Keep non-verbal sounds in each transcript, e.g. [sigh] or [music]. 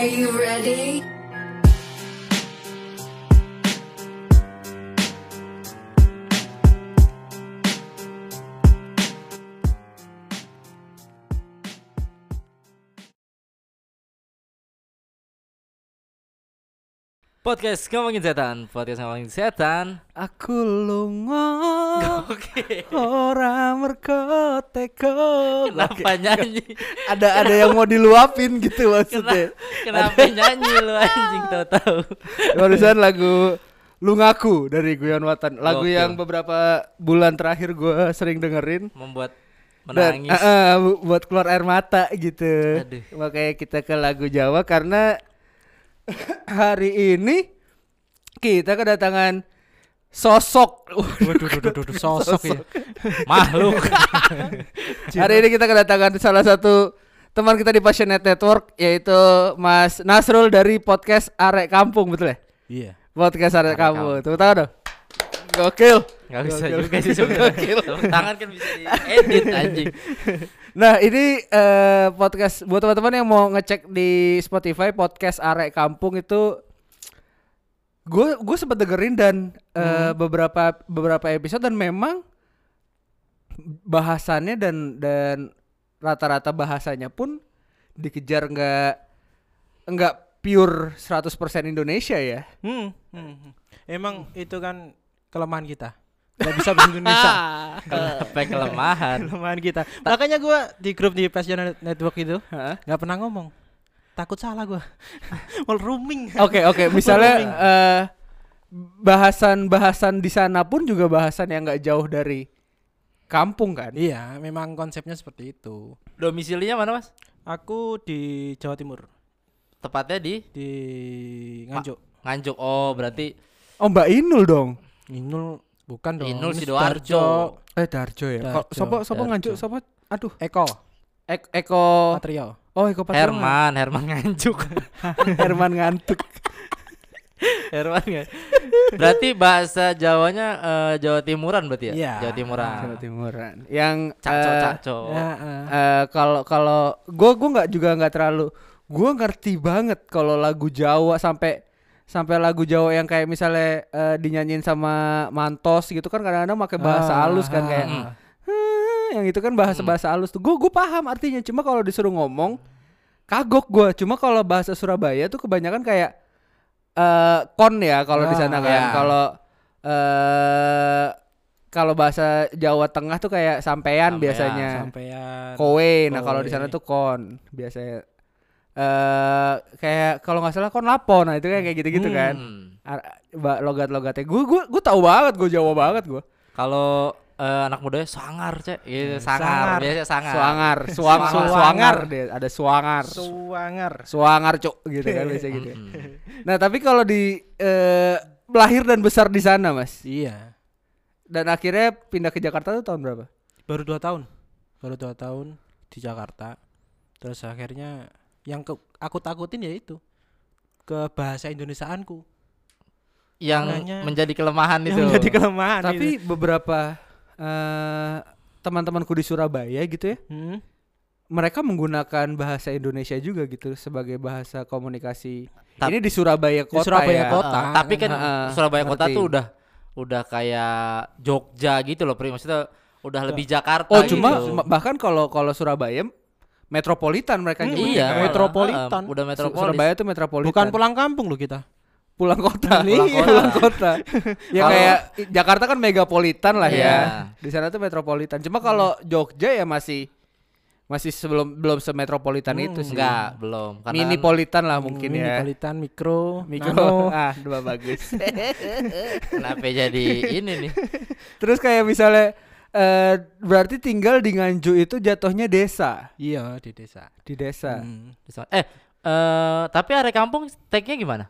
Are you ready? Podcast ngomongin setan, podcast ngomongin setan. Aku lunga Oke. ora merko teko. Kenapa nyanyi? Ada ada yang mau diluapin gitu maksudnya. Kenapa nyanyi lu anjing tahu-tahu? [laughs] Barusan lagu Lu Ngaku dari Guyon Watan. Lagu Gokil. yang beberapa bulan terakhir gue sering dengerin. Membuat menangis. eh, eh, bu- buat keluar air mata gitu. Aduh. Makanya kita ke lagu Jawa karena hari ini kita kedatangan sosok. Waduh, waduh, waduh, waduh, sosok ya. Makhluk. [laughs] Hari ini kita kedatangan salah satu teman kita di Passionate Network yaitu Mas Nasrul dari podcast Arek Kampung betul ya? Iya. Podcast Arek, Arek Kampung. Kampung. Tepuk tangan dong. Gokil. Gak bisa Gokil. juga sih sebenarnya. Tepuk Tangan kan bisa diedit anjing. [laughs] Nah ini eh, podcast buat teman-teman yang mau ngecek di Spotify podcast Arek Kampung itu gue gue sempat dengerin dan eh, beberapa beberapa episode dan memang bahasannya dan dan rata-rata bahasanya pun dikejar nggak nggak pure 100% Indonesia ya. Hmm, hmm, hmm. Emang itu kan kelemahan kita. Gak bisa bahasa Indonesia. [laughs] Apa kelemahan? kelemahan kita. Makanya gua di grup di Passion Network itu nggak pernah ngomong. Takut salah gua. [laughs] Mau rooming. Oke oke misalnya eh, bahasan-bahasan di sana pun juga bahasan yang nggak jauh dari kampung kan. Iya, memang konsepnya seperti itu. Domisilinya mana, Mas? Aku di Jawa Timur, Tepatnya di di Nganjuk. Nganjuk. Oh, berarti Oh Mbak Inul dong. Inul bukan dong. Inul ini Sidoarjo. Eh Darjo ya. Kok Darjo, sopo sopo nganjuk sopo? Aduh. Eko, Ek- Eko Patrio. Oh Eko Patrio Herman, Herman Nganjuk. ngan- [laughs] Herman ngantuk. [laughs] Herman nggak? Berarti bahasa Jawanya eh, Jawa Timuran berarti ya? Iya. Jawa Timuran. Jawa Timuran. Yang Cakco, eh, cakco. Ya, eh. eh, kalau kalau gue gue nggak juga nggak terlalu gue ngerti banget kalau lagu Jawa sampai sampai lagu Jawa yang kayak misalnya eh, dinyanyiin sama Mantos gitu kan kadang-kadang pakai bahasa Ah, halus kan kayak Hmm. "Hmm," yang itu kan bahasa bahasa halus tuh. Gue gue paham artinya cuma kalau disuruh ngomong kagok gue cuma kalau bahasa Surabaya tuh kebanyakan kayak eh kon ya kalau di sana Ah, kan. ya. kalau eh kalau bahasa Jawa Tengah tuh kayak sampean, Sampean, biasanya. Sampean. kowe. Nah kalau di sana tuh kon biasanya eh kayak kalau nggak salah kon lapo nah itu kan kayak gitu-gitu kan Hmm. Ba- logat-logatnya gue gue gue tahu banget gue Jawa banget gue Kalau eh, anak mudanya sangar, Cek. Iya, sangar. sangar. Biasanya sangar. suangar suang Suangar. suangar [laughs] deh ada suangar Suwanger. suangar cuk gitu kan [laughs] biasanya gitu ya. Mm-mm. nah tapi kalau di eh, lahir dan besar di sana mas Iya. dan akhirnya pindah ke Jakarta tuh tahun berapa Baru dua tahun. Baru dua tahun di Jakarta. Terus akhirnya yang ke, aku takutin ya itu ke bahasa Indonesiaanku. Yang Makanya- menjadi kelemahan itu. Yang menjadi kelemahan. tapi itu. beberapa eh, teman-temanku di Surabaya gitu ya Hmm? mereka menggunakan bahasa Indonesia juga gitu sebagai bahasa komunikasi. Tap- Ini di Surabaya kota Surabaya ya. kota. Ah, tapi kan Heeh, Surabaya kota ngerti. tuh udah udah kayak Jogja gitu loh, Pri. Maksudnya udah lebih Jakarta Oh gitu. cuma cuma- bahkan kalau kalau Surabaya metropolitan mereka Hmm, nyebutnya iya, kan. metropolitan. Heeh, udah metropolis. Surabaya tuh metropolitan. Bukan pulang kampung loh kita. pulang kota. Pulang Iya, kota. pulang kota. [laughs] ya Kalau- kayak Jakarta kan megapolitan lah Iya. ya. Di sana tuh metropolitan. Cuma kalau Jogja ya masih masih sebelum belum semetropolitan Hmm, itu sih. Enggak, belum. Karena kan Minipolitan lah mungkin ya. Metropolitan, mikro, Mikro. nano. [laughs] Ah, dua bagus. [laughs] kenapa jadi ini nih? Terus kayak misalnya eh berarti tinggal di Nganjuk itu jatuhnya desa, Iya di desa. di desa. Hmm. Eh, eh tapi area kampung tag-nya gimana?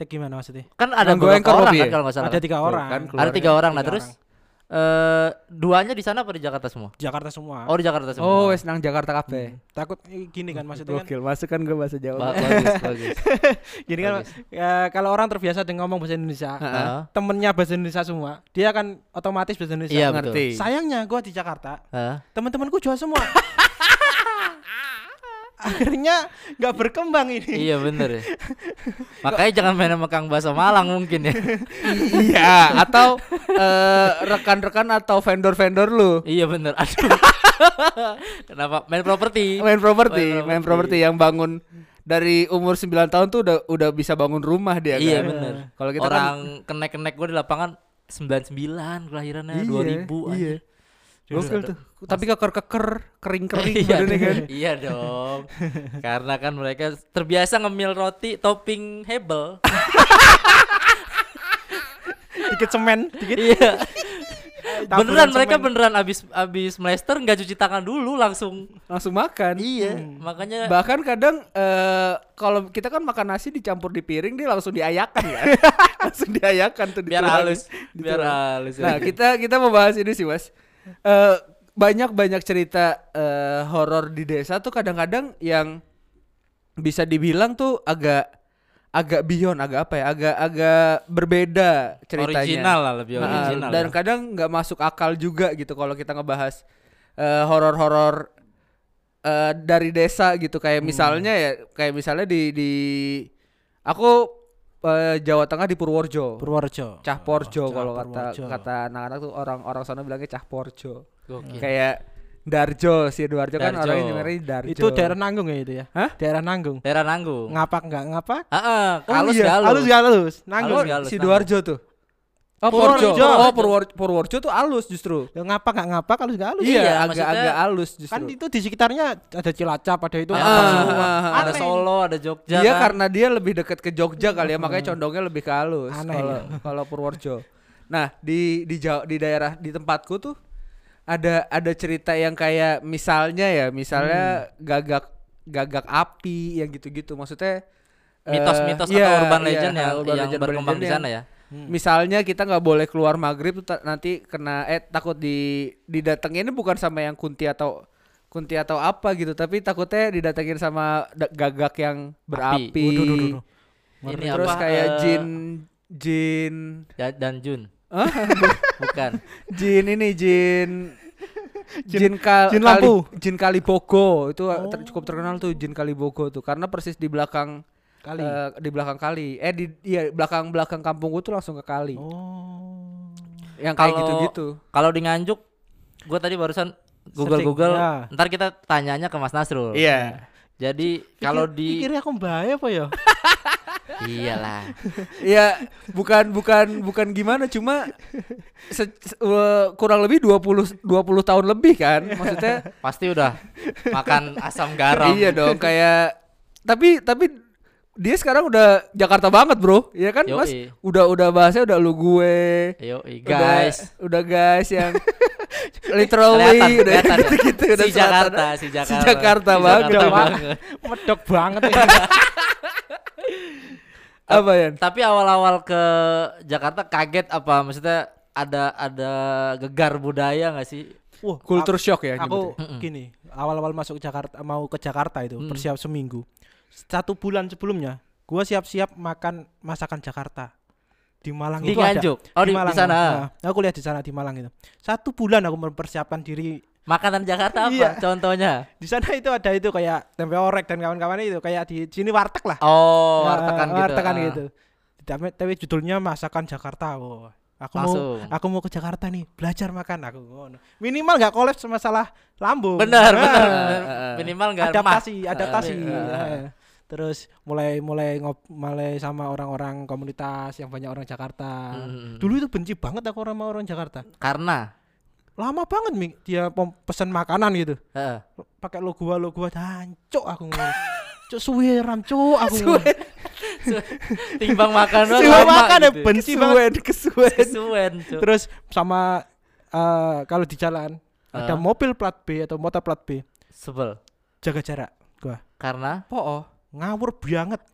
Tag gimana maksudnya? Kan ada beberapa Engkor orang kan kalau nggak salah. Ada kan? tiga orang. kan Ada tiga orang. Nah, tiga terus orang. Eh duanya di sana apa di Jakarta semua? Jakarta semua. Oh, di Jakarta semua. Oh, wes nang Jakarta kabeh. Takut eh, gini kan maksudnya kan. Gokil, masuk kan gue bahasa Ba- Jawa. bagus, [laughs] bagus. Gini kan Bagus. ya, kalau orang terbiasa dengan ngomong bahasa Indonesia, Heeh. temennya bahasa Indonesia semua, dia akan otomatis bahasa Indonesia. Iya, ngerti. betul. Sayangnya gua di Jakarta, Heeh. teman-temanku Jawa semua. [laughs] akhirnya nggak berkembang ini. iya bener ya. [laughs] Makanya jangan main sama Kang Baso Malang mungkin ya. iya, atau eh, rekan-rekan atau vendor-vendor lu. iya bener. Aduh. [laughs] Kenapa main properti? Main properti, Main properti. yang bangun dari umur 9 tahun tuh udah udah bisa bangun rumah dia Iya kan. bener. Kalau kita kan Orang kenek-kenek gue di lapangan 99 kelahirannya Iya, 2000 iya. anjir. Gokil tuh. Tapi keker-keker, kering-kering [laughs] iya, badannya kan. iya dong. Karena kan mereka terbiasa ngemil roti topping hebel. Dikit semen, dikit iya. Beneran mereka semen. beneran abis abis mlester nggak cuci tangan dulu langsung. Langsung makan. Iya. Makanya Bahkan kadang eh kalau kita kan makan nasi dicampur di piring dia langsung diayakan ya. [laughs] langsung diayakan tuh biar halus, biar halus. Nah, kita kita mau bahas ini sih, Mas. Eh banyak banyak cerita eh horor di desa tuh kadang-kadang yang bisa dibilang tuh agak agak beyond, agak apa ya? Agak agak berbeda ceritanya. original lah lebih Nah, original. dan ya. kadang nggak masuk akal juga gitu kalau kita ngebahas eh, horor-horor eh, dari desa gitu Hmm. kayak misalnya ya kayak misalnya di di aku eh, Jawa Tengah di Purworejo. Purworejo. Cah Porjo Oh, kalau kata kata anak-anak tuh orang-orang sana bilangnya Cah Porjo. Gokil. Kayak Darjo si Darjo kan Darjo. orangnya namanya Darjo. Itu daerah Nanggung ya itu ya? Hah? Daerah Nanggung. daerah Nanggung. Ngapak enggak ngapak? Heeh, Oh, halus iya, galus. Halus halus. Nanggung. Halus, galus, si Nanggung. Duarjo tuh. Oh Purworejo. Oh Purwor- Purworejo tuh alus justru. Ya, ngapak halus enggak halus. Iya, Iya, maksudnya- agak-agak alus justru. Kan itu di sekitarnya ada Cilacap, ada itu Ah, ngapak semua. ah, ah, ada Aneh. Solo, ada Jogja. Dia kan. karena dia lebih dekat ke Jogja kali ya, makanya condongnya lebih ke halus kalau ya. kalau Purworejo. Nah, di di Jawa, di daerah di tempatku tuh ada ada cerita yang kayak misalnya ya, misalnya gagak gagak api yang gitu-gitu. Maksudnya mitos-mitos iya, atau urban iya, legend ya urban yang legend, urban berkembang di sana yang- ya. Misalnya kita nggak boleh keluar maghrib tuh nanti kena eh takut di didatengin ini bukan sama yang kunti atau kunti atau apa gitu, tapi takutnya didatengin sama gagak yang berapi. Duh. Ini Terus apa, kayak eh, jin jin Ya- dan Jun. [laughs] Bukan. jin ini jin jin, jin kali- lampu. jin Kalibogo itu ter- cukup terkenal tuh jin Kalibogo tuh karena persis di belakang Kali. eh, di belakang kali eh di iya belakang belakang kampung gua tuh langsung ke kali Oh. yang kayak Kalau- gitu-gitu Kalau di Nganjuk, gue tadi barusan Google Searching, Google. ya. Ntar kita tanyanya ke Mas Nasrul. iya Jadi kalau di Pikirnya aku bahaya apa ya? [laughs] iyalah. Iya, bukan bukan bukan gimana cuma se- se- eh, kurang lebih 20 20 tahun lebih kan. Maksudnya Pasti udah makan asam garam. iya dong kayak tapi tapi dia sekarang udah Jakarta banget, Bro. Iya kan, Mas? Yoi. Udah udah bahasnya udah lu gue. Yo, Udah- guys. udah, guys yang [laughs] literally Kelihatan, udah kelihatan. gitu-gitu udah si selatan. Jakarta, si Jakarta. Si Jakarta Si banget. Jakarta banget. [laughs] Medok banget ya. [laughs] Apa ya? Tapi awal-awal ke Jakarta kaget apa? Maksudnya ada ada gegar budaya nggak sih? Wah, Culture shock ya aku nyebutnya. gini awal-awal masuk Jakarta mau ke Jakarta itu Mm. persiap seminggu satu bulan sebelumnya gua siap-siap makan masakan Jakarta di Malang Di itu ada Nganjuk. Oh, di- di sana. Nah, aku lihat di sana di Malang itu satu bulan aku mempersiapkan diri Makanan Jakarta apa? Iya. Contohnya? di sana itu ada itu kayak tempe orek dan kawan-kawan itu kayak di sini warteg lah Oh, Nah, wartegan gitu. wartegan ah. gitu tapi, tapi judulnya masakan Jakarta Wah, aku mau Langsung. aku mau ke Jakarta nih belajar makan aku ngono. minimal nggak kolaps masalah lambung Benar, Nah, benar. Minimal enggak adaptasi adaptasi Ah, Eh, terus mulai mulai ngop mulai sama orang-orang komunitas yang banyak orang Jakarta Hmm. dulu itu benci banget aku sama orang Jakarta Karena lama banget Mi, dia pesen makanan gitu heeh. pakai lo gua lo gua hancur aku ngono cuk suwe ram cuk aku ngono. [laughs] timbang makan Timbang makan ya, gitu. benci banget Kesuwen, kesuwen. Terus sama eh, kalau di jalan ada Ah. mobil plat B atau motor plat B sebel. jaga jarak gua Karena Po. Ngawur banget [laughs]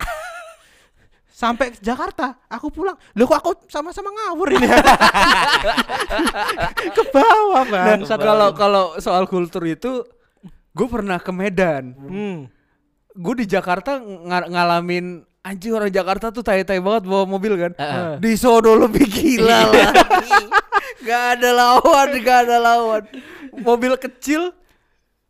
sampai ke Jakarta aku pulang loh kok aku sama-sama ngawur ini [laughs] ke bawah bang Nah, kalau kalau soal kultur itu gue pernah ke Medan. hmm. Gue di Jakarta ng- ngalamin anjing orang Jakarta tuh tai-tai banget bawa mobil kan. Heeh. Di sono lebih gila lagi. gak ada lawan, gak ada lawan. Mobil kecil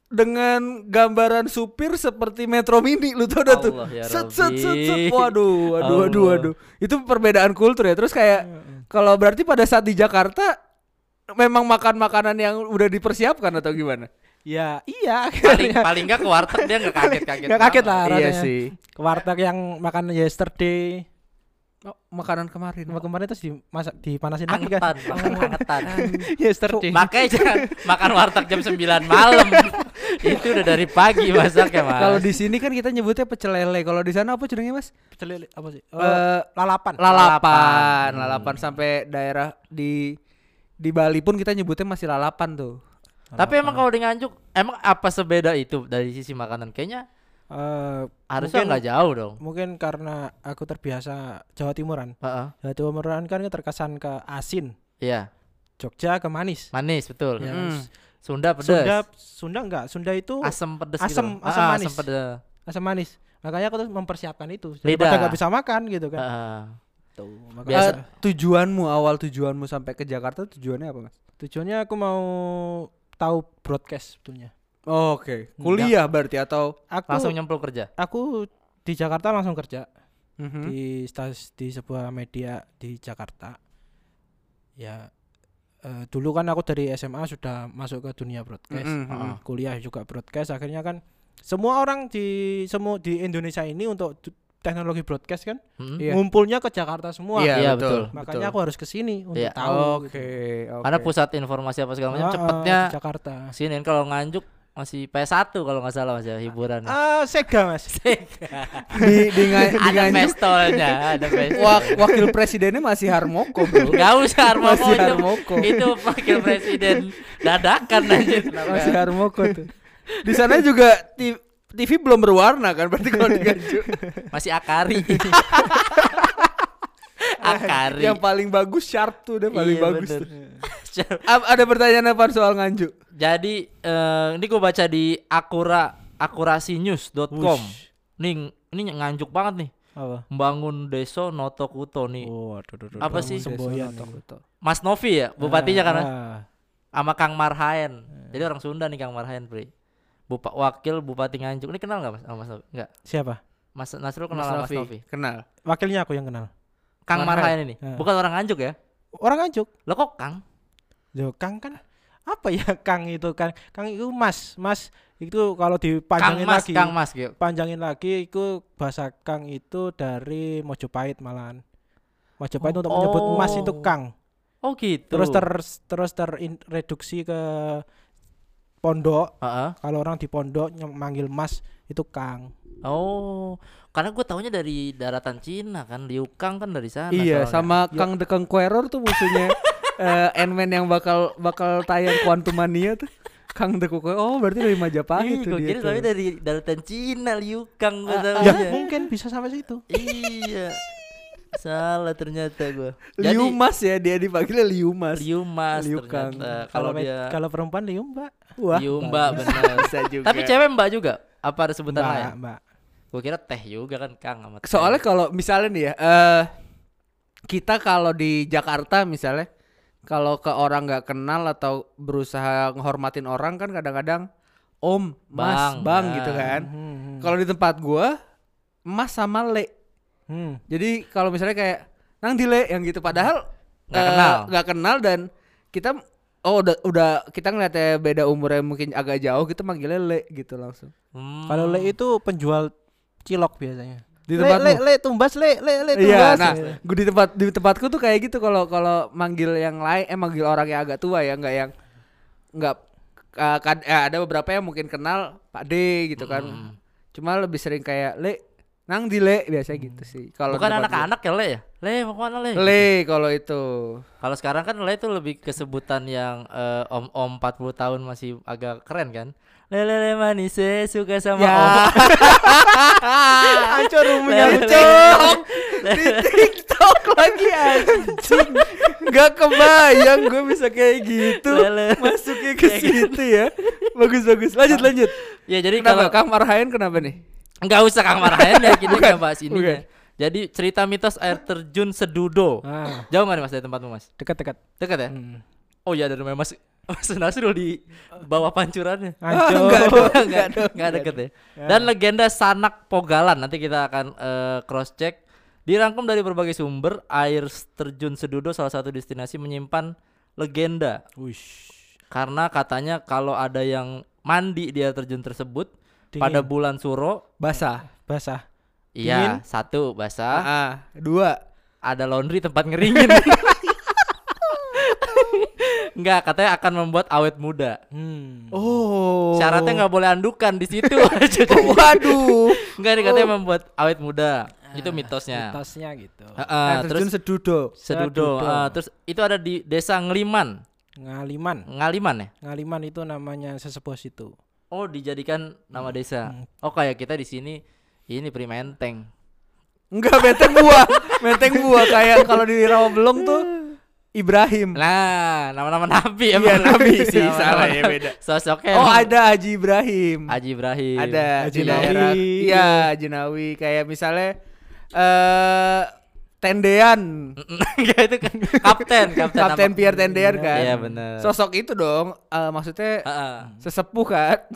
dengan gambaran supir seperti Metro Mini lu tau dah tuh. Ya set, set, set, set. Waduh, waduh, waduh, waduh. Itu perbedaan kultur ya. Terus kayak kalau berarti pada saat di Jakarta memang makan makanan yang udah dipersiapkan atau gimana? Ya iya. paling [laughs] paling nggak ke warteg dia nggak kaget-kaget. Nggak kaget lah. Iya rasanya. sih. Ke warteg yang makan yesterday. Oh, makanan kemarin. Sama kemarin terus dimasak dipanasin lagi kan. Angetan, makan angetan. yesterday. Makanya jangan makan warteg jam 9 malam. [laughs] Itu udah dari pagi masaknya, Mas. Kalau di sini kan kita nyebutnya pecel lele. Kalau di sana apa jenengnya, Mas? Pecel lele apa sih? Oh, Eh, lalapan. lalapan, lalapan sampai daerah di di Bali pun kita nyebutnya masih lalapan tuh. Tapi emang kalau di Nganjuk, emang apa sebeda itu dari sisi makanan? Kayaknya Eh, harusnya Mungkin- nggak jauh dong. mungkin karena aku terbiasa Jawa Timuran. Heeh. Jawa Timuran kan terkesan ke asin. Iya, Jogja ke manis. manis betul. Ya, Hmm. Sunda pedas. Sunda Sunda enggak, Sunda itu asam pedas Asem- gitu. asam Ah, manis. Asam pedas. asam manis. Makanya aku tuh mempersiapkan itu. Lidah. Daripada nggak bisa makan gitu kan. Heeh. Tuh, Eh, makanya tujuanmu awal tujuanmu sampai ke Jakarta tujuannya apa, Mas? tujuannya aku mau tahu broadcast sebetulnya. Oh, Oke, kuliah berarti atau Aku Langsung nyemplung kerja. aku di Jakarta langsung kerja Mhm. di stas di sebuah media di Jakarta. Ya eh, dulu kan aku dari SMA sudah masuk ke dunia broadcast. Mhm, Heeh. mhm. Kuliah juga broadcast akhirnya kan semua orang di semua di Indonesia ini untuk teknologi broadcast kan. Iya. ngumpulnya ke Jakarta semua. Iya, betul. betul. Makanya aku harus ke sini untuk Iya. tahu. Oke, gitu. oke. Karena pusat informasi apa segala macam Ah, ah, cepetnya di Jakarta. sini kalau Nganjuk masih PS1 kalau nggak salah Mas ya hiburan. Ah, Sega Mas. [laughs] di di, nga- di ada pestolnya, ada pestol. wak- wakil presidennya masih Harmoko, Bro. Gak usah Harmoko Masih itu, Harmoko. itu wakil presiden dadakan aja masih Harmoko tuh. Di sana juga TV belum berwarna kan berarti kalau di Nganjuk. masih Akari. [laughs] Akari. Yang paling bagus Sharp tuh udah paling Iya, bagus bener. tuh. [laughs] A- ada pertanyaan apa soal Nganjuk? Jadi eh, ini gue baca di akura akurasinews.com. Nih ini nganjuk banget nih. Apa? Membangun deso Noto Kuto nih. Oh, aduh, aduh, aduh. Apa sih? Semboyan. Mas Novi ya, bupatinya kan Ah, sama Kang Marhaen. Jadi orang Sunda nih Kang Marhaen, Pri. Bupa, wakil Bupati Nganjuk. Ini kenal nggak Mas sama Mas Novi? Enggak. Siapa? Mas Nasrul kenal Mas sama Mas. Novi. Kenal. Wakilnya aku yang kenal. Kang Marhaen. Ini. Bukan orang Nganjuk ya? Orang Nganjuk. Lo kok Kang? Yo, Kang kan apa ya [laughs] Kang itu Kang? Kang itu Mas, Mas itu kalau Kang dipanjangin Mas, lagi. Kang Mas gitu. panjangin lagi itu bahasa Kang itu dari Mojopahit malahan. Mojopahit untuk menyebut Mas itu Oh. Kang. Oh gitu. Terus ter terus terreduksi ke pondok. Heeh. Kalau orang di pondok manggil Mas itu Kang. Oh, karena gue taunya dari daratan Cina kan, Liu Kang kan dari sana. Iya, soalnya. sama Kang The Conqueror tuh musuhnya [laughs] eh Ant-Man yang bakal bakal tayang Quantum Mania tuh. Kang The Conqueror. Oh, berarti dari Majapahit Ih, tuh gue dia soalnya dari daratan Cina, Liu Kang gue Ah, taunya. Ya mungkin bisa sampai situ. iya. Salah ternyata gue. Liu Mas ya, dia dipanggilnya Liu Mas. Liu Mas Liu Kang. ternyata. Kalau dia kalau perempuan Liu Mbak. Wah, Liu Mbak benar. bisa juga. Tapi cewek Mbak juga. Apa ada sebutan Mbak, lain? Mbak. Gue kira teh juga kan Kang sama teh. Soalnya kalau misalnya nih ya, eh kita kalau di Jakarta misalnya, kalau ke orang nggak kenal atau berusaha menghormatin orang kan kadang-kadang Om, Mas, Bang, Bang, ya. gitu kan. Hmm, Kalau di tempat gua, Mas sama Le. Hmm. Jadi kalau misalnya kayak Nang di Le yang gitu, padahal Nggak eh, kenal. nggak kenal dan kita oh udah udah kita ngeliatnya beda umurnya mungkin agak jauh, kita manggilnya Le gitu langsung. Hmm. Kalau Le itu penjual cilok biasanya. Di Le, le, le, tumbas le, le, le, Iya, tumbas. nah, gue di tempat di tempatku tuh kayak gitu kalau kalau manggil yang lain, eh manggil orang yang agak tua ya, nggak yang nggak eh, kad- eh, ada beberapa yang mungkin kenal Pak D gitu kan. Hmm. Cuma lebih sering kayak Le, nang di Le biasa gitu sih. Kalau Bukan anak-anak ya Le ya? Le mau ke mana Le? Le kalau itu. Kalau sekarang kan Le itu lebih ke sebutan yang eh, om-om 40 tahun masih agak keren kan? Le le le manis eh, suka sama Ya. om. [laughs] Hancur le, TikTok. le. Di TikTok lagi anjing. Gak kebayang gue bisa kayak gitu. Le, le. Masuknya ke Kayak gitu. situ ya. Bagus bagus. Lanjut lanjut. Ya jadi Kenapa kalau Kang Marhaen kenapa nih? Enggak usah Kang Marhaen ya kita nggak bahas ini bukan. Jadi cerita mitos air terjun Sedudo. Ah, Jauh nggak nih Mas dari tempatmu Mas? dekat-dekat. Dekat ya? Hmm. Oh iya dari rumah Mas. Mas Nasrul di bawah pancurannya. Hancur. [laughs] enggak dong, enggak, enggak enggak deket ya. Dan legenda Sanak Pogalan nanti kita akan cross check. Dirangkum dari berbagai sumber, air terjun Sedudo salah satu destinasi menyimpan legenda. Wish. Karena katanya kalau ada yang mandi di air terjun tersebut Dingin. pada bulan Suro, Basah. basah. iya satu basah, Ah, dua. ada laundry tempat ngeringin. [laughs] Enggak, katanya akan membuat awet muda. Hmm. Oh. Syaratnya nggak boleh andukan di situ. [laughs] Waduh. Enggak nih katanya membuat awet muda. Itu mitosnya. Mitosnya gitu. Heeh, Air terjun terus sedudo. Sedudo. Sedudo. ah, terus itu ada di Desa Ngeliman. Ngaliman. Ngaliman ya? Ngaliman itu namanya sesepuh situ. Oh, dijadikan nama desa. Hmm. Oh, kayak kita di sini ini Primenteng. Enggak menteng buah. [laughs] menteng buah kayak kalau di Rawabelong tuh Ibrahim. Nah, nama-nama nabi Iya, emang. nabi [laughs] sih, salah ya, beda. Sosoknya Oh, ada Haji Ibrahim. Haji Ibrahim. Ada Haji. Nawi. Iya, Haji Nawi kayak misalnya eh tendean. Enggak [laughs] itu kan kapten, kapten. Kapten Pierre Tendean kan. Iya, benar. Sosok itu dong, eh, maksudnya Heeh. sesepuh kan. [laughs]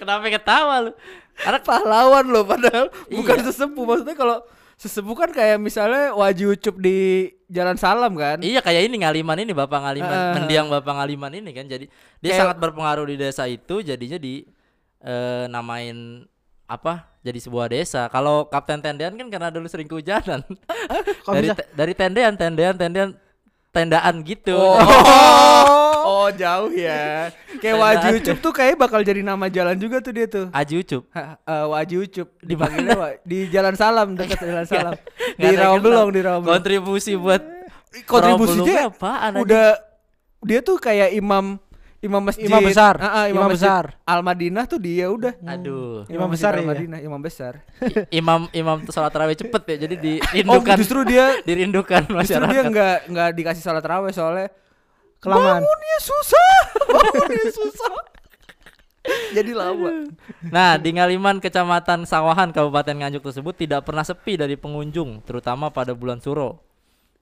Kenapa ketawa lu? Karena [laughs] pahlawan loh padahal bukan Iya. sesepuh. Maksudnya kalau sesepuh kan kayak misalnya Wajib Ucup di Jalan Salam kan. Iya kayak ini Ngaliman ini Bapak Ngaliman, Ah. mendiang Bapak Ngaliman ini kan. Jadi dia Kayak- sangat berpengaruh di desa itu jadinya di eh, namain apa? Jadi sebuah desa. Kalau Kapten Tendean kan karena dulu sering kehujanan. [laughs] Dari te- dari tendean, tendean, tendean tendaan gitu. Oh. [laughs] oh, jauh ya. Kayak Tendaan. Wajib Ucup tuh kayak bakal jadi nama jalan juga tuh dia tuh. Aji Ucup. Ha, eh, Ucup Di Wa- di Jalan Salam dekat [laughs] Jalan Salam. Di Rawabelong, di Rawabelong. Kontribusi buat Kontribusinya aja? udah dia tuh kayak imam imam masjid Imam besar. Ah, ah, imam, Imam besar. Al Madinah tuh dia udah Aduh. Imam masjid besar Al ya? Madinah imam besar [laughs] imam imam tuh sholat tarawih cepet ya. Jadi [laughs] oh dirindukan justru dia [laughs] dirindukan justru masyarakat. dia nggak nggak dikasih salat raweh soalnya Kelamaan. bangunnya susah bangunnya susah jadi lama Nah, di Ngaliman, Kecamatan Sawahan, Kabupaten Nganjuk tersebut tidak pernah sepi dari pengunjung, terutama pada bulan Suro.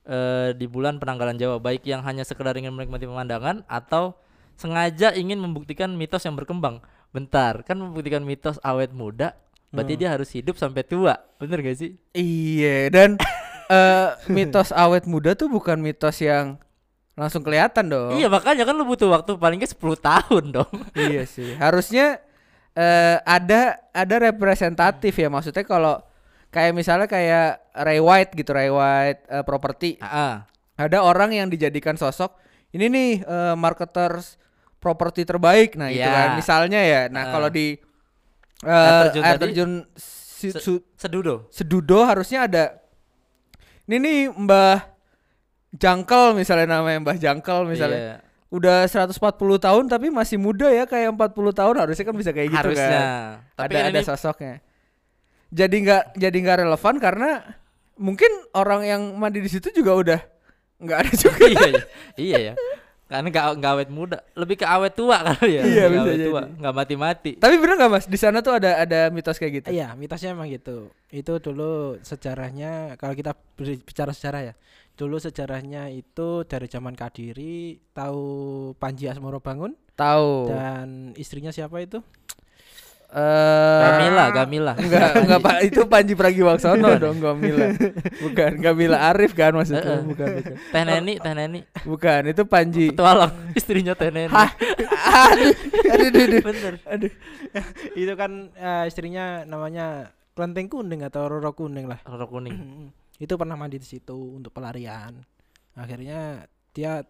Eh, di bulan penanggalan Jawa, baik yang hanya sekedar ingin menikmati pemandangan atau sengaja ingin membuktikan mitos yang berkembang. Bentar, kan membuktikan mitos awet muda, berarti dia harus hidup sampai tua. Bener gak sih? iya dan [laughs] eh, mitos awet muda tuh bukan mitos yang langsung kelihatan dong Iya, makanya kan lu butuh waktu paling nggak 10 tahun dong. [laughs] iya sih harusnya eh, ada ada representatif ya maksudnya kalau kayak misalnya kayak Ray White gitu Ray White eh, property Heeh. ada orang yang dijadikan sosok ini nih eh, marketers properti terbaik nah itu Iya. kan misalnya ya nah Ah. kalau di eh, Air terjun air terjun si- Se- Sedudo. Sedudo harusnya ada ini nih Mbah Jangkel misalnya namanya Mbah Jangkel misalnya Iya, udah 140 tahun tapi masih muda ya kayak 40 tahun harusnya kan bisa kayak gitu harusnya. kan Tapi ada ada ini sosoknya jadi nggak jadi nggak relevan karena mungkin orang yang mandi di situ juga udah nggak ada juga [laughs] iya, iya. iya ya. Karena nggak nggak awet muda, lebih ke awet tua [laughs] kali ya. Iya, bisa awet jadi. tua, nggak mati-mati. tapi bener nggak mas di sana tuh ada ada mitos kayak gitu Iya, mitosnya emang gitu. Itu dulu sejarahnya kalau kita bicara sejarah ya. Dulu sejarahnya itu dari zaman Kadiri, tahu Panji Asmoro Bangun tahu dan istrinya siapa itu? Eh Gamila, Gamila. Enggak, enggak Pak, itu Panji Pragiwaksono dong Gamila. Bukan, Gamila Arif kan maksudnya. Bukan, bukan. Teh Neni, Teh Neni. Bukan, itu Panji. Petualang [laughs] istrinya Teh Neni. Hah? aduh, aduh, aduh, aduh. Bener. aduh. itu kan eh, istrinya namanya Klenteng Kuning atau Roro Kuning lah. Roro kuning. [clears throat] itu pernah mandi di situ untuk pelarian. Akhirnya dia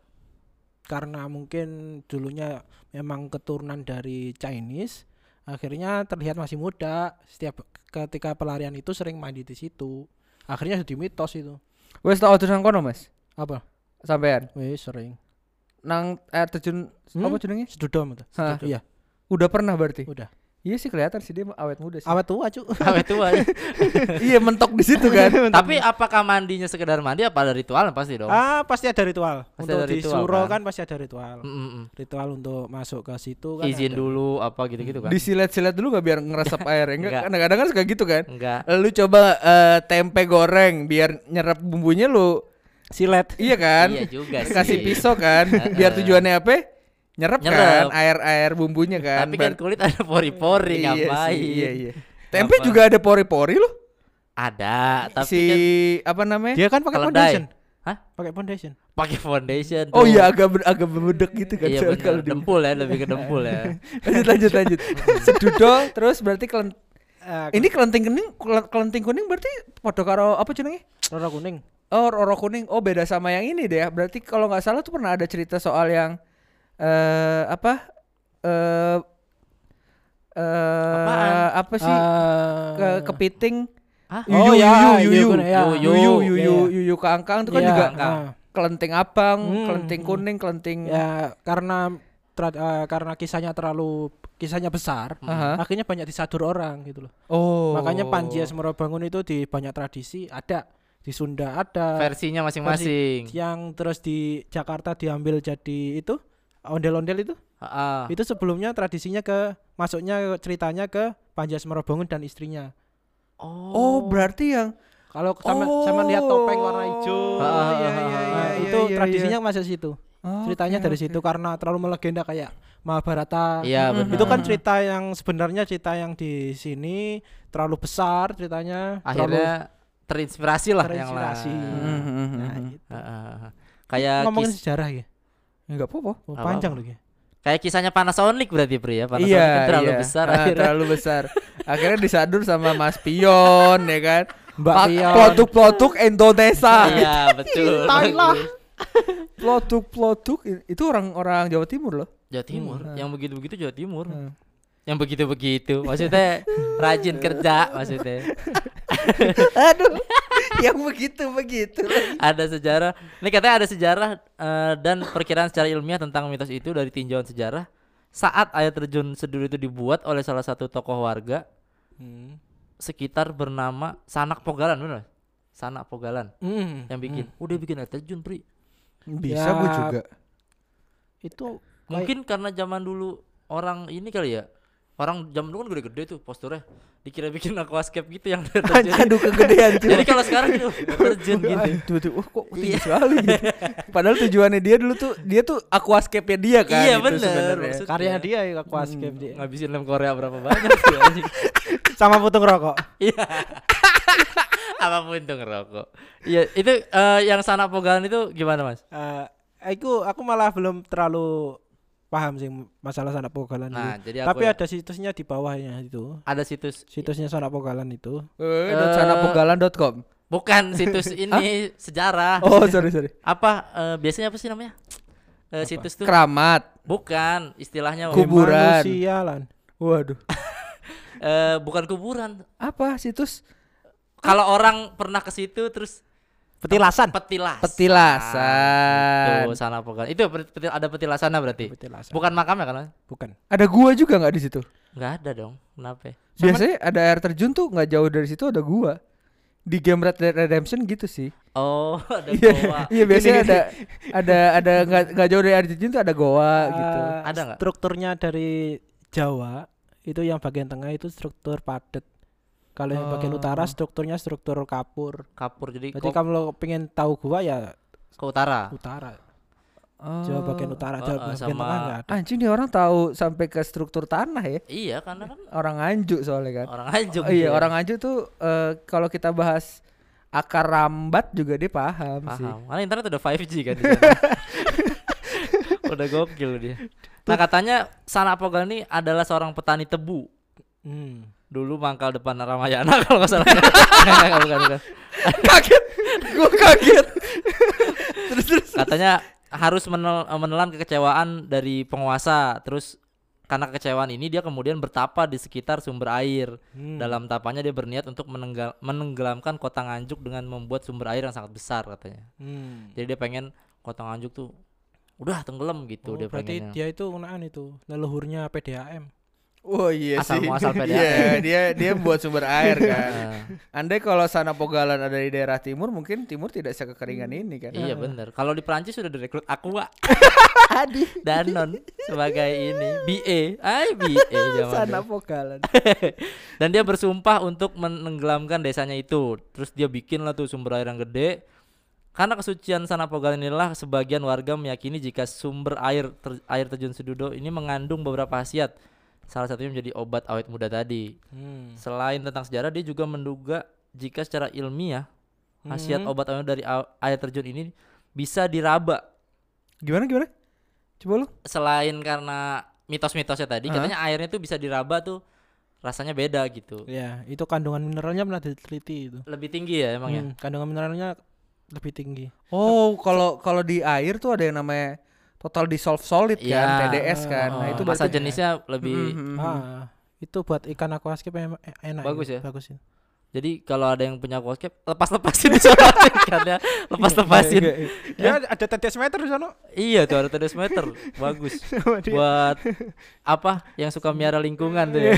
karena mungkin dulunya memang keturunan dari Chinese, akhirnya terlihat masih muda. Setiap ketika pelarian itu sering mandi di situ. Akhirnya jadi mitos itu. Wes tau nang kono, Mas? Apa? Sampean Wih, sering. nang air terjun Hmm? apa jenenge? Sedudom itu. Iya, Udah pernah berarti? udah. Iya sih kelihatan sih dia awet muda sih. Awet tua, Cuk. [laughs] Awet tua. ya. [laughs] iya, mentok di situ kan. [laughs] Tapi apakah mandinya sekedar mandi apa ada ritual pasti dong? ah, pasti ada ritual. Pasti untuk ada di ritual, Suro kan? kan? pasti ada ritual. Mm, mm. Ritual untuk masuk ke situ kan. Izin ada. dulu apa gitu-gitu kan? Disilet-silet dulu gak biar ngeresep air? Enggak, Enggak. kadang-kadang kan suka gitu kan. Enggak. Lalu coba eh, tempe goreng biar nyerap bumbunya lu Silet. Iya kan? Iya juga sih. Kasih pisau kan, biar tujuannya apa? Nyerap, kan air-air bumbunya kan. Tapi kan Ber- kulit ada pori-pori iya ngapain? sih, Iya iya. Tempe Apa? juga ada pori-pori loh. Ada, tapi si kan apa namanya? Dia kan pakai foundation. Hah? Pakai foundation. pakai foundation. Oh tuh. iya agak ber- agak membedek gitu kan Iya [laughs] kalau dempul ya, lebih ke dempul ya. [laughs] lanjut lanjut lanjut. [laughs] Sedudol terus berarti kelen Eh, ini kelenting kuning kelen- kelenting kuning berarti podo karo apa jenenge? Roro kuning. Oh roro kuning. Oh beda sama yang ini deh ya. Berarti kalau nggak salah tuh pernah ada cerita soal yang eh apa? Eh eh Apaan? apa sih? Eh, ke kepiting Hah? Oh, yuyu ya, yuyu yuyu yuyu ya. yuyu yuyu Iya, yuyu iya. yuyu keangkang itu kan Iya, juga ah. kelenting abang, Hmm, kelenting hmm. kuning, kelenting Ya karena tra- eh, karena kisahnya terlalu kisahnya besar, Aha. akhirnya banyak disadur orang gitu loh. Oh. Makanya Panji Bangun itu di banyak tradisi ada di Sunda ada Versinya masing-masing. yang terus di Jakarta diambil jadi itu ondel-ondel itu. Heeh. Itu sebelumnya tradisinya ke masuknya ceritanya ke Panji Bangun dan istrinya. Oh, berarti yang Kalau sama sama lihat topeng warna Oh, hijau, Ah, iya, ah, iya, ah, iya, nah, iya, itu iya, tradisinya masuk situ. iya. Ceritanya Oke, dari situ karena terlalu melegenda kayak Mahabharata. Iya benar. Itu kan cerita yang sebenarnya cerita yang di sini terlalu besar ceritanya, akhirnya terinspirasi lah terlalu yang terinspirasi. lain. Mhm, Nah, mhm. itu. Heeh. Kayak ngomongin kis- sejarah ya. Enggak apa-apa. Oh, panjang loh ya. kayak kisahnya Panasonic berarti Pri ya. Panasonic Iya, kan terlalu iya. besar Ah, akhirnya. terlalu besar. [laughs] Akhirnya disadur sama Mas Pion ya kan. Mbak Pion. Produk-produk Indonesia. Iya betul. [laughs] Thailand. Produk-produk i- itu orang-orang Jawa Timur loh. Jawa Timur. Hmm. Yang begitu-begitu Jawa Timur. Hmm. Yang begitu-begitu. Maksudnya rajin kerja maksudnya. [laughs] Aduh. [laughs] yang begitu-begitu. ada sejarah. Ini katanya ada sejarah eh, dan perkiraan secara ilmiah tentang mitos itu dari tinjauan sejarah. Saat air terjun sedur itu dibuat oleh salah satu tokoh warga Hmm. sekitar bernama Sanak Pogalan benar? Sanak Pogalan Hmm. yang bikin. Udah bikin air terjun, Pri. Bisa Ya, gue juga. Itu Mungkin karena zaman dulu orang ini kali ya. Orang zaman dulu kan gede-gede tuh posturnya. Dikira bikin [laughs] aquascape gitu yang terjun. Aduh kegedean [laughs] cuy. Jadi kalau sekarang gitu air terjun gitu. Aduh, tuh, oh, kok tinggi [laughs] Iya. sekali gitu. Padahal tujuannya dia dulu tuh dia tuh aquascape-nya dia kan. Iya, itu bener. karya dia ya aquascape dia. Ngabisin lem Korea berapa banyak sih anjing. Sama putung rokok. Iya. Apa pun tuh ngerokok. Iya, itu eh, yang Sanak Pogalan itu gimana, Mas? Eh, aku aku malah belum terlalu paham sih masalah sanak pogalan Nah, itu. jadi Tapi ya- ada situsnya di bawahnya itu. ada situs Situsnya sanak pogalan itu. Eh, Eh, sanapogalan.com. bukan situs [laughs] ini sejarah. Oh, sorry sorry. [laughs] Apa eh, biasanya apa sih namanya? Eh, situs tuh Keramat. bukan istilahnya Kub- Kuburan. Manusia lan. Waduh. [laughs] eh, bukan kuburan. Apa situs? Kalau orang pernah ke situ terus Petilasan. petilas. Petilasan. Itu sana pogalan. Itu pet- petil- ada petilasannya berarti. Petilasan. Bukan makamnya kan? Mas? Bukan. Ada gua juga nggak di situ? Nggak ada dong. Kenapa? Biasanya ada air terjun tuh nggak jauh dari situ ada gua. Di game Red Dead Redemption gitu sih. Oh, [laughs] ada Iya, goa. [laughs] iya biasanya Gini, ada ada ada nggak nggak jauh dari air terjun tuh ada goa gitu. Eh, Ada nggak? Strukturnya dari Jawa itu yang bagian tengah itu struktur padat. Kalau yang bagian Oh. utara strukturnya struktur kapur. Kapur jadi Jadi kalau pengen tahu gua ya ke utara. utara. Oh. Jawa bagian utara, Oh, Jawa oh, bagian sama- tengah enggak ada. Anjing nih orang tahu sampai ke struktur tanah ya. Iya, karena kan Orang Nganjuk soalnya kan. orang Anjuk. Oh, iya, dia. orang Nganjuk tuh eh, kalau kita bahas akar rambat juga dia paham, sih. paham. Karena internet udah 5G kan di [laughs] sana. udah gokil dia. Nah, katanya Sana Pogal ini adalah seorang petani tebu. Hmm. Dulu mangkal depan Ramayana [laughs] kalau nggak salah. Nggak, bukan, bukan. kaget. Gua kaget. terus terus. Katanya harus menel- menelan kekecewaan dari penguasa. Terus karena kekecewaan ini dia kemudian bertapa di sekitar sumber air. Hmm. Dalam tapanya dia berniat untuk menenggal- menenggelamkan kota Nganjuk dengan membuat sumber air yang sangat besar katanya. Hmm. Jadi dia pengen kota Nganjuk tuh udah tenggelam gitu Oh, dia berarti pengennya. dia itu unaan itu leluhurnya PDAM. Oh iya Asal sih. muasal [laughs] PDAM. Iya, dia dia buat sumber air [laughs] kan. Nah, Andai kalau sana Pogalan ada di daerah timur, mungkin timur tidak sekekeringan ini kan. iya bener. Kalau di Perancis sudah direkrut Aqua [laughs] Adi. Danon sebagai ini BA. Ay BA zaman Sana. Pogalan. Dan dia bersumpah untuk menenggelamkan desanya itu. Terus dia bikin lah tuh sumber air yang gede. karena kesucian Sana Pogalan inilah sebagian warga meyakini jika sumber air ter- air terjun Sedudo ini mengandung beberapa khasiat. Salah satunya menjadi obat awet muda tadi. Hmm. Selain tentang sejarah, dia juga menduga jika secara ilmiah khasiat Hmm. obat awet dari air terjun ini bisa diraba. Gimana gimana? Coba lu. Selain karena mitos-mitosnya tadi, Hah? katanya airnya tuh bisa diraba tuh rasanya beda gitu. Ya, itu kandungan mineralnya pernah diteliti itu. Lebih tinggi ya emang ya. Hmm, kandungan mineralnya lebih tinggi. Oh, kalau kalau di air tuh ada yang namanya total dissolve solid kan, Iya. TDS kan. Nah, Oh, itu masa berarti- jenisnya lebih Mhm, mhm. Ah, itu buat ikan aquascape e- enak. Bagus itu, ya? Bagus ya. Jadi kalau ada yang punya aquascape lepas-lepasin [laughs] di sana ikannya, lepas-lepasin. Enggak, enggak. Ya, ada TDS meter di sana. Iya tuh ada TDS meter, bagus. Buat apa yang suka miara lingkungan tuh ya.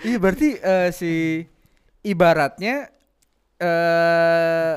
Iya, berarti eh, si ibaratnya eh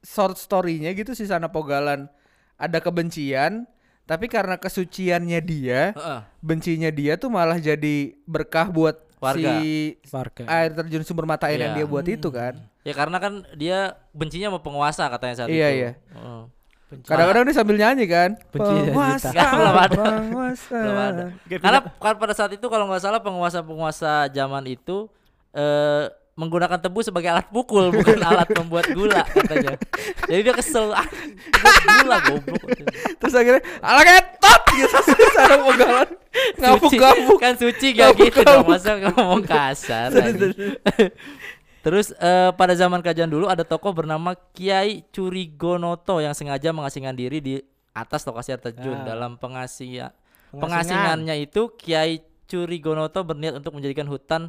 short story-nya gitu si Sana Pogalan ada kebencian, tapi karena kesuciannya dia, Heeh. bencinya dia tuh malah jadi berkah buat Warga. si Warga. air terjun sumber mata air yang Iya. dia buat itu kan. Ya karena kan dia bencinya sama penguasa katanya saat Iya, itu. iya. Heeh. Benci. Kadang-kadang dia sambil nyanyi kan. Benci Penguasa, Nggak, belum ada. penguasa. Belum ada. Karena kan pada saat itu kalau nggak salah penguasa-penguasa zaman itu eh menggunakan tebu sebagai alat pukul bukan [laughs] alat membuat gula katanya. Jadi dia kesel ah, gula goblok. Terus akhirnya ala ketot gitu Sana Pogalan. Suci, Ngabuk-ngabuk. kan suci gak gitu dong Ngabuk-ngabuk. masa ngomong kasar terus eh, pada zaman kerajaan dulu ada tokoh bernama Kiai Curigonoto yang sengaja mengasingkan diri di atas lokasi air terjun Ah. dalam pengasia Pengasingan. pengasingannya itu Kiai Curigonoto berniat untuk menjadikan hutan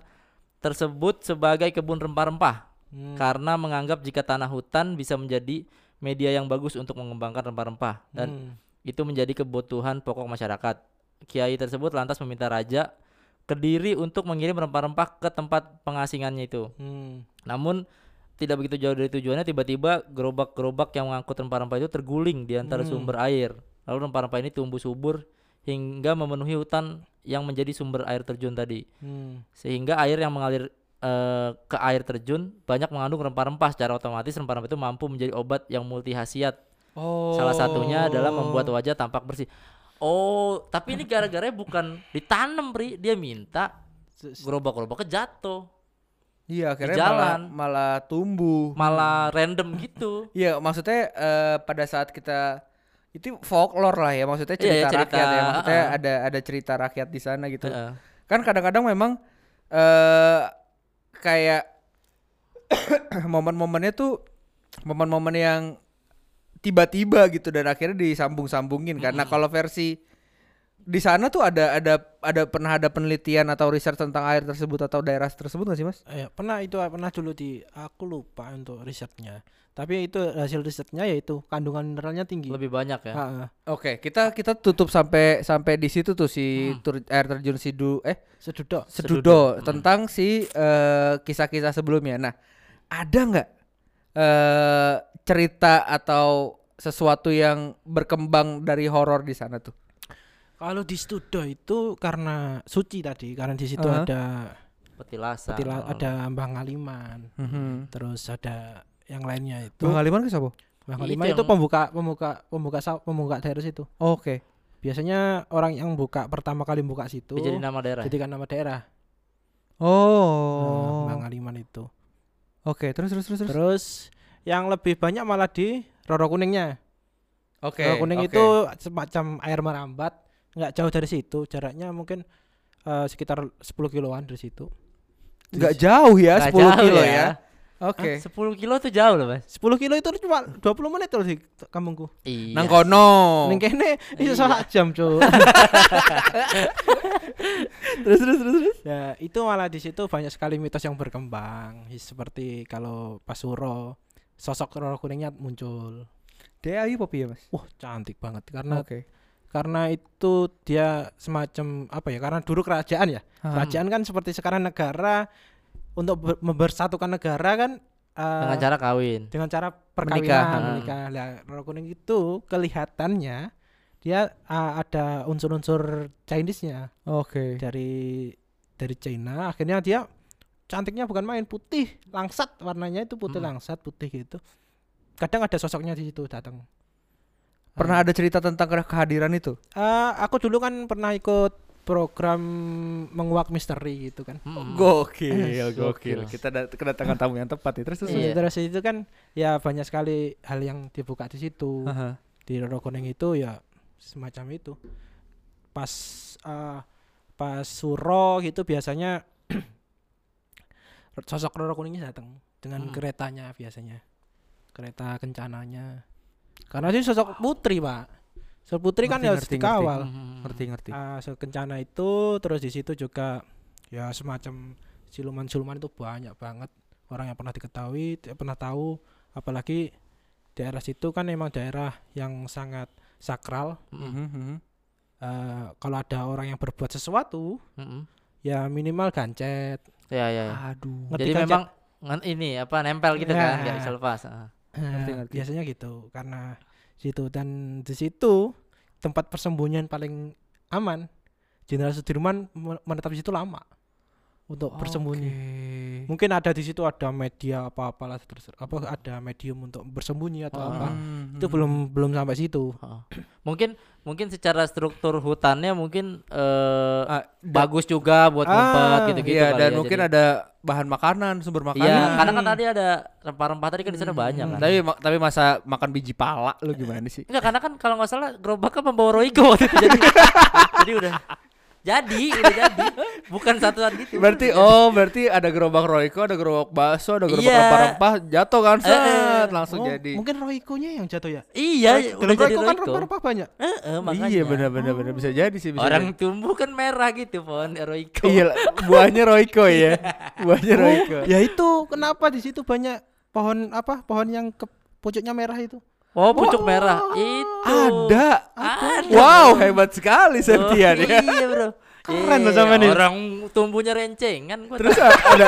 tersebut sebagai kebun rempah-rempah Hmm. karena menganggap jika tanah hutan bisa menjadi media yang bagus untuk mengembangkan rempah-rempah dan Hmm. itu menjadi kebutuhan pokok masyarakat. Kiai tersebut lantas meminta raja Kediri untuk mengirim rempah-rempah ke tempat pengasingannya itu. Hmm. Namun tidak begitu jauh dari tujuannya tiba-tiba gerobak-gerobak yang mengangkut rempah-rempah itu terguling di antara Hmm. sumber air. Lalu rempah-rempah ini tumbuh subur hingga memenuhi hutan yang menjadi sumber air terjun tadi. Hmm. Sehingga air yang mengalir eh, ke air terjun banyak mengandung rempah-rempah secara otomatis rempah-rempah itu mampu menjadi obat yang multi khasiat Oh. Salah satunya adalah membuat wajah tampak bersih. Oh, tapi ini gara-gara bukan ditanam, Pri. Dia minta gerobak-gerobaknya jatuh, Iya, akhirnya jalan. malah malah tumbuh. malah random gitu. Iya, maksudnya eh, pada saat kita itu folklore lah ya, maksudnya Iya, cerita, iya, cerita, rakyat ya, maksudnya uh-uh. ada ada cerita rakyat di sana gitu. Heeh. Kan kadang-kadang memang eh kayak [coughs] momen-momennya tuh momen-momen yang tiba-tiba gitu dan akhirnya disambung-sambungin karena kalau versi di sana tuh ada ada ada pernah ada penelitian atau riset tentang air tersebut atau daerah tersebut nggak sih mas? Eh, pernah itu pernah dulu di aku lupa untuk risetnya. Tapi itu hasil risetnya yaitu kandungan mineralnya tinggi. Lebih banyak ya. Oke, kita kita tutup sampai sampai di situ tuh si Hmm. tur, air terjun Sidu eh. Sedudo Sedudo. Hmm. tentang si eh, kisah-kisah sebelumnya. Nah, ada nggak eh cerita atau sesuatu yang berkembang dari horor di sana tuh? Kalau di Studo itu karena suci tadi, karena di situ Aha. ada Petilasan. petila, oh. ada Mbah Ngaliman, terus ada yang lainnya itu. Bang Aliman ke siapa? Mbah Itu Ngaliman itu yang- pembuka pembuka pembuka sa- pembuka daerah situ. Oke. Biasanya orang yang buka pertama kali buka situ jadi nama daerah. jadikan nama daerah. Oh. Nah, Mbah Ngaliman itu. Oke, terus terus terus terus. Terus yang lebih banyak malah di Roro Kuningnya. Oke. Roro Kuning oke. itu semacam air merambat, nggak jauh dari situ, jaraknya mungkin eh, sekitar 10 kiloan dari situ. nggak jauh ya, Nggak 10 jauh kilo ya. Oke. Ah, 10 kilo tuh jauh loh, Mas. 10 kilo itu cuma 20 menit loh di kampungku. Iya. Nang kono. Ning kene iso Iya. salah jam, Cuk. [laughs] terus terus terus terus. ya, itu malah di situ banyak sekali mitos yang berkembang. Seperti kalau Pasuro sosok Roro Kuningnya muncul. Dia ayu popi ya, Mas? Wah, cantik banget karena Oke. Karena itu dia semacam apa ya? Karena dulu kerajaan ya. Ah. Kerajaan kan seperti sekarang negara untuk mempersatukan negara kan eh, Dengan cara kawin. dengan cara Menikah, perkawinan ha. menikah. Lah, Roro Kuning itu kelihatannya dia ah, ada unsur-unsur Chinese-nya Oke. dari dari China. Akhirnya dia cantiknya bukan main putih langsat warnanya itu putih Hmm. langsat putih gitu. kadang ada sosoknya di situ datang. Pernah ada cerita tentang ke- kehadiran itu? Eh, aku dulu kan pernah ikut program menguak misteri gitu kan. Mm-mm. [laughs] Gokil, Gokil. Kita dat- kedatangan tamu yang tepat ya. Terus terus. Iya. Terus itu kan ya banyak sekali hal yang dibuka di situ. Aha. Di Roro Kuning itu ya semacam itu. Pas eh, pas suro gitu biasanya [clears throat] sosok Roro Kuningnya datang dengan Hmm. keretanya biasanya. Kereta kencananya. Karena sih sosok putri, Pak. Sosok putri kan Ngerti, harus ngerti, dikawal. Ngerti ngerti. Ah, so kencana itu terus di situ juga ya semacam siluman-siluman itu banyak banget orang yang pernah diketahui pernah tahu apalagi daerah situ kan emang daerah yang sangat sakral Mm-mm. Mhm, mhm. Eh, kalau ada orang yang berbuat sesuatu Mm-mm. ya minimal gancet Ya ya. ya. Aduh. Jadi kan, memang ini apa nempel gitu kan, Ya. nggak bisa lepas. Ngerti, Eh, ngerti. biasanya gitu karena situ dan di situ tempat persembunyian paling aman Jenderal Sudirman me- menetap di situ lama untuk bersembunyi Oke. Mungkin ada di situ ada media apa apalah terus apa ada medium untuk bersembunyi atau Ah. apa Mhm, itu mhm. belum belum sampai situ Heeh. Mungkin mungkin secara struktur hutannya mungkin eh, Ah, bagus juga buat Ah, ngumpet gitu-gitu Iya kali dan ya, mungkin jadi- ada bahan makanan, sumber Iya, makanan. karena kan tadi ada rempah-rempah tadi kan di sana Hmm. banyak kan. Tapi ma- tapi masa makan biji pala lu gimana sih? Enggak, karena kan kalau nggak salah gerobaknya membawa itu. jadi [laughs] jadi udah jadi udah jadi bukan satuan gitu. Berarti oh berarti ada gerobak Royco, ada gerobak bakso, ada gerobak Iya. rempah-rempah jatuh kan Eh, eh. set langsung Oh, jadi. mungkin Royco-nya yang jatuh ya iya, udah jadi Royco kan rempah-rempah banyak Heeh, makanya. Iya benar benar benar bisa jadi sih bisa. Orang jadi. tumbuh kan merah gitu pohon Royco. Iya buahnya Royco ya. Buahnya Royco. ya itu kenapa di situ banyak pohon apa pohon yang ke pucuknya merah itu Oh, pucuk merah. Itu. Ada. Ada. Wow, hebat sekali Septian oh, ya. Iya, Bro. Keren Iya, lo sama nih. Orang tumbuhnya rencengan gua Terus ada